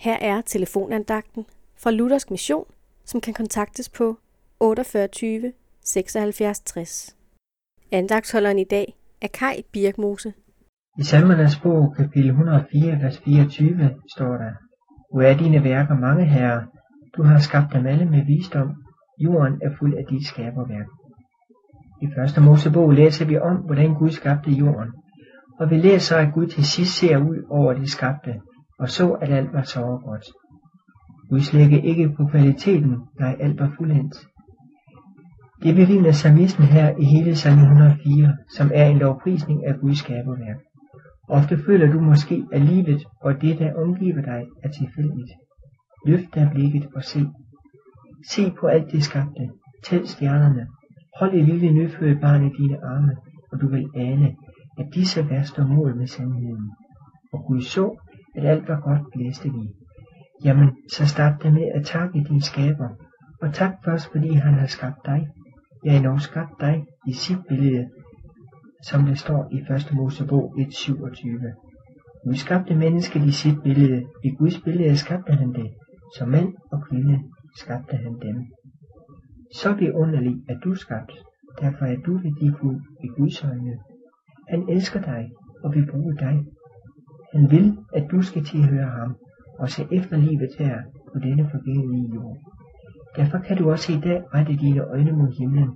Her er telefonandagten fra Luthersk Mission, som kan kontaktes på 48 76 60. Andagtholderen i dag er Kai Birkmose. I Salmernes bog, kapitel 104, vers 24, står der, Hvor er dine værker mange herrer, du har skabt dem alle med visdom, jorden er fuld af dit skaberværk. I første Mosebog læser vi om, hvordan Gud skabte jorden, og vi læser, at Gud til sidst ser ud over det skabte, og så, at alt var så godt. Gud slækker ikke på kvaliteten, nej, alt var fuldendt. Det bevidner salmisten her i hele salme 104, som er en lovprisning af Guds skaberværk. Ofte føler du måske, at livet og det, der omgiver dig, er tilfældigt. Løft dig blikket og se. Se på alt det skabte. Tæl stjernerne. Hold et lille nyfødt barn i dine arme, og du vil ane, at disse vers står mål med sandheden. Og Gud så, at alt var godt, læste vi. Jamen, så start da med at takke din skaber, og tak først, fordi han har skabt dig. Jeg har nok skabt dig i sit billede, som det står i 1. Mosebog 1.27. Vi skabte mennesket i sit billede. I Guds billede skabte han det. Som mand og kvinde skabte han dem. Så underligt at du skabt. Derfor er du værdifuld i Guds øjne. Han elsker dig og vil bruge dig. Han vil, at du skal tilhøre ham og se efter livet her på denne forgængelige jord. Derfor kan du også i dag rette dine øjne mod himlen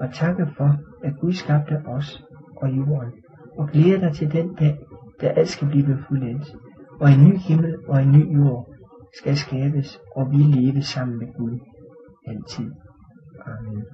og takke for, at Gud skabte os og jorden, og glæde dig til den dag, der alt skal blive fuldendt, og en ny himmel og en ny jord skal skabes, og vi leve sammen med Gud altid. Amen.